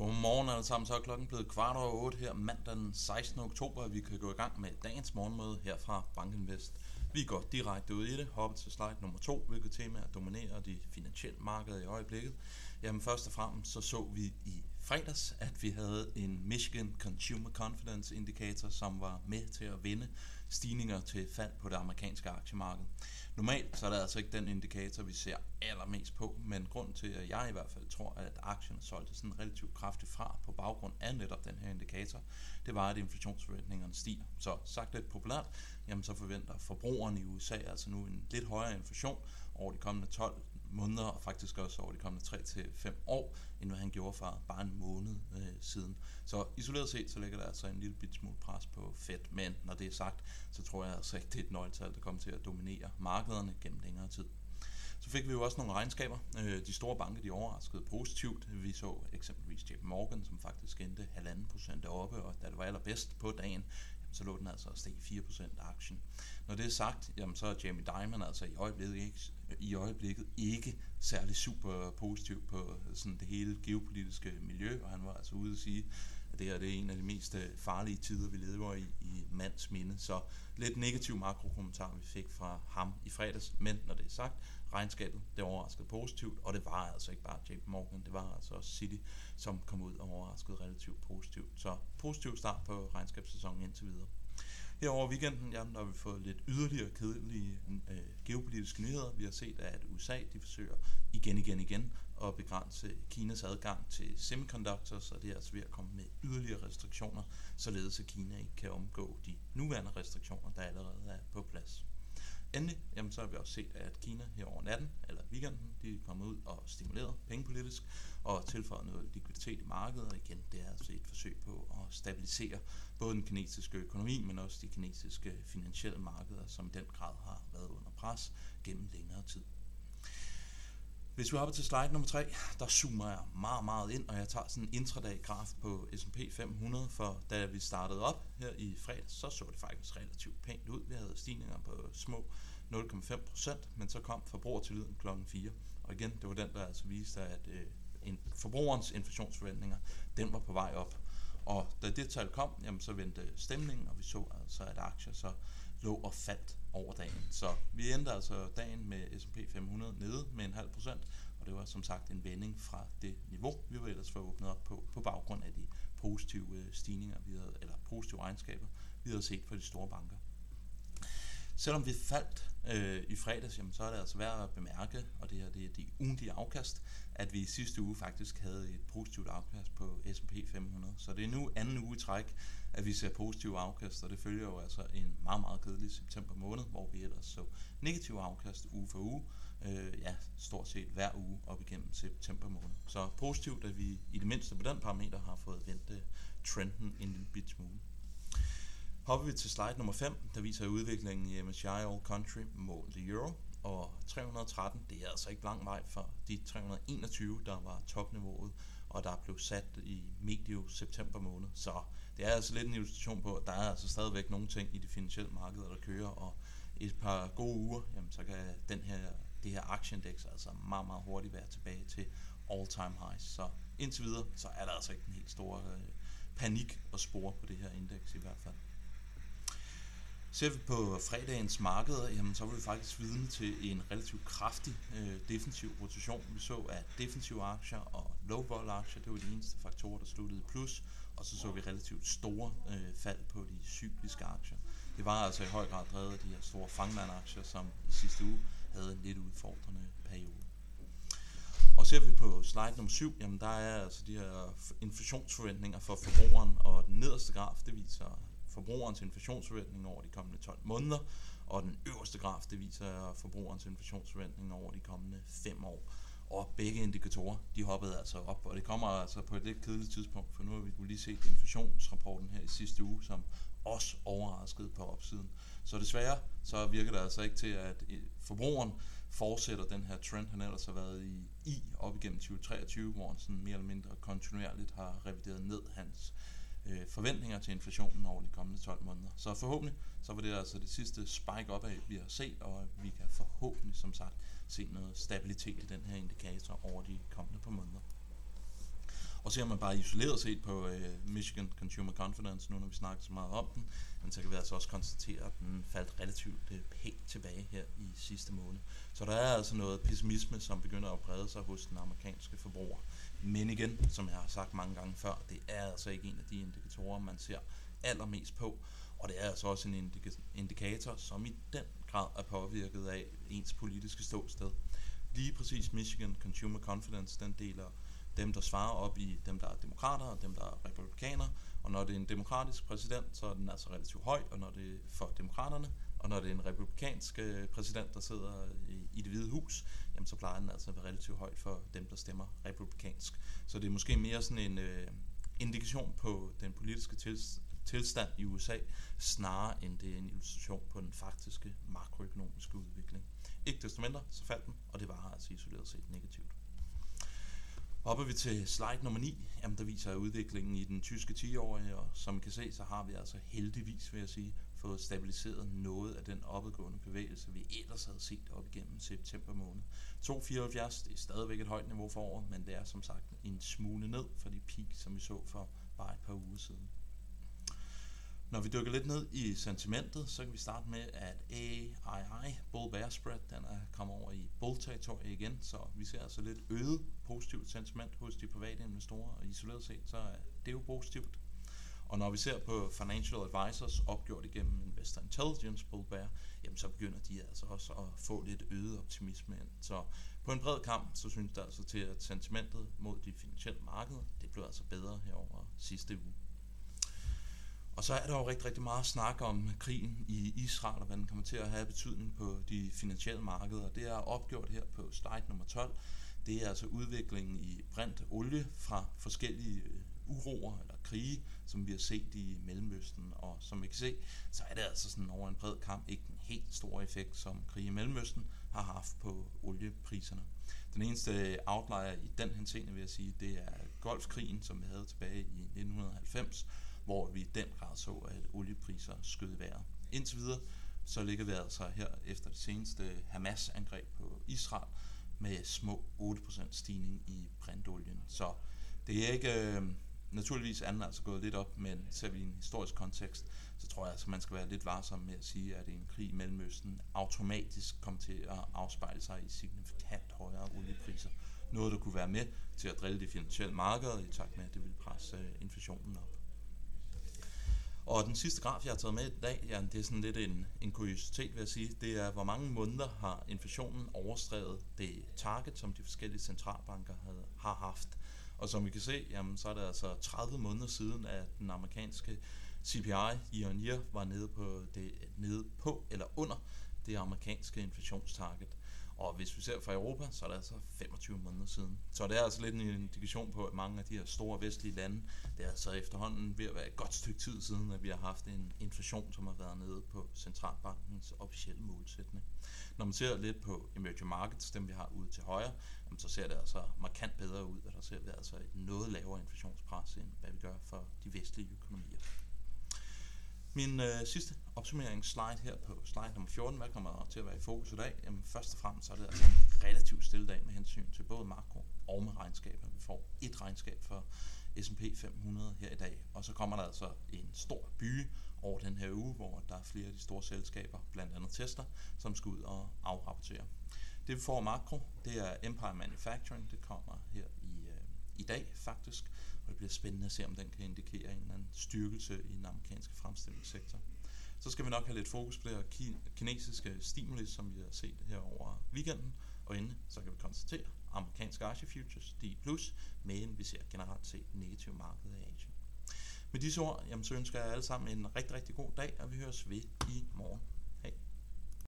Godmorgen alle sammen, så er klokken blevet kvart over 8 her mandag den 16. oktober, vi kan gå i gang med dagens morgenmøde her fra Bankinvest. Vi går direkte ud i det, hopper til slide nummer 2, hvilket tema dominerer de finansielle markeder i øjeblikket. Jamen først og fremmest så så vi i fredags, at vi havde en Michigan Consumer Confidence Indicator, som var med til at vinde stigninger til fald på det amerikanske aktiemarked. Normalt så er det altså ikke den indikator, vi ser allermest på, men grund til, at jeg i hvert fald tror, at aktien solgte sådan relativt kraftigt fra på baggrund af netop den her indikator, det var, at inflationsforventningerne stiger. Så sagt lidt populært, jamen så forventer forbrugerne i USA altså nu en lidt højere inflation over de kommende 12 måneder, og faktisk også over de kommende 3-5 år, end hvad han gjorde for bare en måned øh, siden. Så isoleret set, så ligger der altså en lille bit smule pres på Fed, men når det er sagt, så tror jeg altså ikke, det er et nøgletal, der kommer til at dominere markederne gennem længere tid. Så fik vi jo også nogle regnskaber. Øh, de store banker, de overraskede positivt. Vi så eksempelvis JP Morgan, som faktisk endte halvanden procent oppe, og da det var allerbedst på dagen, så lå den altså steg 4% af aktien. Når det er sagt, jamen, så er Jamie Dimon altså i øjeblikket ikke, i øjeblikket ikke særlig super positiv på øh, sådan det hele geopolitiske miljø, og han var altså ude at sige, det her det er en af de mest øh, farlige tider, vi lever i i mands minde. Så lidt negativ makrokommentar, vi fik fra ham i fredags, men når det er sagt, regnskabet, det overraskede positivt, og det var altså ikke bare JP Morgan, det var altså også City, som kom ud og overraskede relativt positivt. Så positiv start på regnskabssæsonen indtil videre. Her over weekenden, jamen, der har vi fået lidt yderligere kedelige øh, geopolitiske nyheder. Vi har set, at USA de forsøger igen, igen, igen at begrænse Kinas adgang til semiconductors, og det er altså ved at komme med yderligere restriktioner, således at Kina ikke kan omgå de nuværende restriktioner, der allerede er på plads. Endelig, jamen, så har vi også set, at Kina her over natten, eller weekenden, de er kommet ud og stimuleret pengepolitisk og tilføjet noget likviditet i markedet, og igen, det er altså et forsøg på at stabilisere både den kinesiske økonomi, men også de kinesiske finansielle markeder, som i den grad har været under pres gennem længere tid. Hvis vi hopper til slide nummer 3, der zoomer jeg meget, meget ind, og jeg tager sådan en intradag-graf på S&P 500, for da vi startede op her i fredag, så så det faktisk relativt pænt ud. Vi havde stigninger på små 0,5%, men så kom forbrugertilliden klokken 4. Og igen, det var den, der altså viste, at øh, en, forbrugerens inflationsforventninger, den var på vej op. Og da det tal kom, jamen, så vendte stemningen, og vi så altså, at aktier så lå og faldt over dagen. Så vi endte altså dagen med S&P 500 nede med en halv procent, og det var som sagt en vending fra det niveau, vi var ellers for åbnet op på, på baggrund af de positive øh, stigninger, vi havde, eller positive regnskaber, vi havde set for de store banker. Selvom vi faldt øh, i fredags, jamen, så er det altså værd at bemærke, og det her det er de ugentlige afkast, at vi i sidste uge faktisk havde et positivt afkast på S&P 500. Så det er nu anden uge i træk, at vi ser positive afkast, og det følger jo altså en meget, meget kedelig september måned, hvor vi ellers så negative afkast uge for uge, øh, ja, stort set hver uge op igennem september måned. Så positivt, at vi i det mindste på den parameter har fået vendt øh, trenden en lille bit smule. Hopper vi til slide nummer 5, der viser udviklingen i MSCI All Country målt i euro, og 313, det er altså ikke lang vej fra de 321, der var topniveauet, og der blev sat i medio september måned. Så det er altså lidt en illustration på, at der er altså stadigvæk nogle ting i det finansielle marked, der kører, og et par gode uger, jamen, så kan den her, det her aktieindeks altså meget, meget hurtigt være tilbage til all-time highs. Så indtil videre, så er der altså ikke en helt stor øh, panik og spore på det her indeks i hvert fald. Ser vi på fredagens markeder, jamen, så var vi faktisk vidne til en relativt kraftig øh, defensiv rotation. Vi så, at defensive aktier og low vol aktier, det var de eneste faktorer, der sluttede plus, og så så vi relativt store øh, fald på de cykliske aktier. Det var altså i høj grad drevet af de her store fangmandaktier, som i sidste uge havde en lidt udfordrende periode. Og ser vi på slide nummer 7, jamen der er altså de her inflationsforventninger for forbrugeren, og den nederste graf, det viser forbrugerens inflationsforventning over de kommende 12 måneder, og den øverste graf, det viser forbrugerens inflationsforventning over de kommende 5 år. Og begge indikatorer, de hoppede altså op, og det kommer altså på et lidt kedeligt tidspunkt, for nu har vi jo lige set inflationsrapporten her i sidste uge, som også overraskede på opsiden. Så desværre, så virker det altså ikke til, at øh, forbrugeren fortsætter den her trend, han ellers har været i, i op igennem 2023, hvor han sådan mere eller mindre kontinuerligt har revideret ned hans øh, Øh, forventninger til inflationen over de kommende 12 måneder. Så forhåbentlig, så var det altså det sidste spike opad, vi har set, og vi kan forhåbentlig, som sagt, se noget stabilitet i den her indikator over de kommende par måneder. Og ser man bare isoleret set på øh, Michigan Consumer Confidence, nu når vi snakker så meget om den, men så kan vi altså også konstatere, at den faldt relativt øh, pænt tilbage her i sidste måned. Så der er altså noget pessimisme, som begynder at brede sig hos den amerikanske forbruger. Men igen, som jeg har sagt mange gange før, det er altså ikke en af de indikatorer, man ser allermest på. Og det er altså også en indikator, som i den grad er påvirket af ens politiske ståsted. Lige præcis Michigan Consumer Confidence, den deler dem, der svarer op i dem, der er demokrater og dem, der er republikanere. Og når det er en demokratisk præsident, så er den altså relativt høj, og når det er for demokraterne, og når det er en republikansk øh, præsident, der sidder i, i det hvide hus, jamen så plejer den altså at være relativt højt for dem, der stemmer republikansk. Så det er måske mere sådan en øh, indikation på den politiske tils, tilstand i USA, snarere end det er en illustration på den faktiske makroøkonomiske udvikling. Ikke desto mindre, så faldt den, og det var altså isoleret set negativt. Hopper vi til slide nummer 9, jamen der viser udviklingen i den tyske 10-årige, og som I kan se, så har vi altså heldigvis, vil jeg sige, fået stabiliseret noget af den opadgående bevægelse, vi ellers havde set op igennem september måned. 2,74, det er stadigvæk et højt niveau for året, men det er som sagt en smule ned fra de peak, som vi så for bare et par uger siden. Når vi dykker lidt ned i sentimentet, så kan vi starte med, at AII, Bull Bear Spread, den er kommet over i bull-territorie igen, så vi ser altså lidt øget positivt sentiment hos de private investorer, og isoleret set, så er det jo positivt. Og når vi ser på Financial Advisors opgjort igennem Investor Intelligence Bullbear, jamen så begynder de altså også at få lidt øget optimisme ind. Så på en bred kamp, så synes det altså til, at sentimentet mod de finansielle markeder, det blev altså bedre herover sidste uge. Og så er der jo rigtig, rigtig meget snak om krigen i Israel, og hvad den kommer til at have betydning på de finansielle markeder. Det er opgjort her på slide nummer 12. Det er altså udviklingen i brændt olie fra forskellige øh, uroer eller krige, som vi har set i Mellemøsten. Og som vi kan se, så er det altså sådan over en bred kamp ikke den helt store effekt, som krig i Mellemøsten har haft på oliepriserne. Den eneste outlier i den henseende, vil jeg sige, det er Golfkrigen, som vi havde tilbage i 1990, hvor vi i den grad så, at oliepriser skød vejret. Indtil videre, så ligger vi altså her efter det seneste Hamas-angreb på Israel med små 8% stigning i brintolien. Så det er ikke, øh, naturligvis er den altså gået lidt op, men ser vi i en historisk kontekst, så tror jeg altså, man skal være lidt varsom med at sige, at en krig i Mellemøsten automatisk kommer til at afspejle sig i signifikant højere oliepriser. Noget, der kunne være med til at drille de finansielle markeder i takt med, at det vil presse øh, inflationen op. Og den sidste graf, jeg har taget med i dag, ja, det er sådan lidt en, en kuriositet, vil jeg sige. Det er, hvor mange måneder har inflationen overstreget det target, som de forskellige centralbanker havde, har haft. Og som vi kan se, jamen, så er det altså 30 måneder siden, at den amerikanske CPI year on year var nede på, det, nede på eller under det amerikanske inflationstarget. Og hvis vi ser fra Europa, så er det altså 25 måneder siden. Så det er altså lidt en indikation på, at mange af de her store vestlige lande, det er altså efterhånden ved at være et godt stykke tid siden, at vi har haft en inflation, som har været nede på centralbankens officielle målsætning. Når man ser lidt på emerging markets, dem vi har ude til højre, så ser det altså markant bedre ud, og der ser vi altså et noget lavere inflationspres, end hvad vi gør for de vestlige økonomier. Min øh, sidste opsummeringsslide her på slide nummer 14, hvad kommer til at være i fokus i dag? Jamen først og fremmest så er det altså en relativt stille dag med hensyn til både makro og med regnskaber. Vi får et regnskab for S&P 500 her i dag, og så kommer der altså en stor by over den her uge, hvor der er flere af de store selskaber, blandt andet Tesla, som skal ud og afrapportere. Det vi får makro, det er Empire Manufacturing, det kommer her i, øh, i dag faktisk, og det bliver spændende at se, om den kan indikere en eller anden styrkelse i den amerikanske fremstillingssektor. Så skal vi nok have lidt fokus på det her kinesiske stimuli, som vi har set her over weekenden, og inden så kan vi konstatere, at amerikanske aktiefutures, de er plus, men vi ser generelt set negative marked i Asien. Med disse ord, jamen, så ønsker jeg alle sammen en rigtig, rigtig god dag, og vi høres ved i morgen.